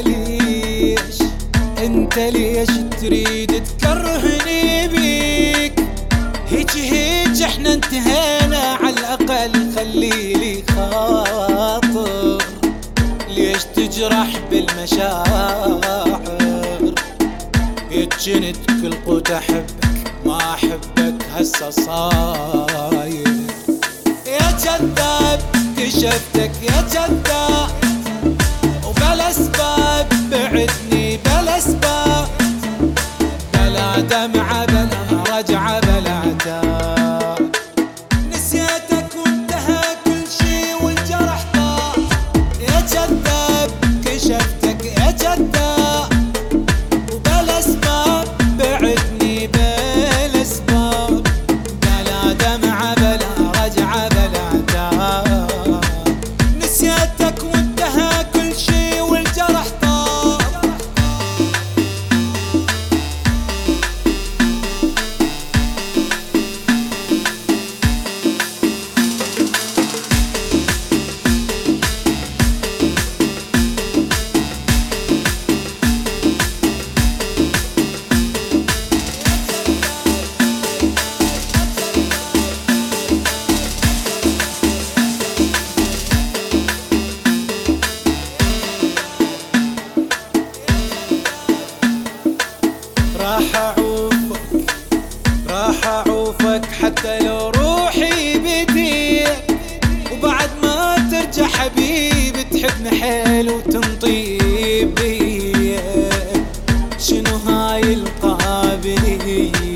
ليش؟ تريد تكرهني بيك؟ هيج هيج إحنا انتهينا على الأقل خلي لي خاطر. ليش تجرح بالمشاعر؟ يتجنت كل قوت أحبك ما أحبك هسه صاير. يا كذاب كشفتك يا كذاب وبلا اسباب معروفك حتى لو روحي بديه وبعد ما ترجع حبيبي تحبني حيل وتنطي بيه شنو هاي القابلية؟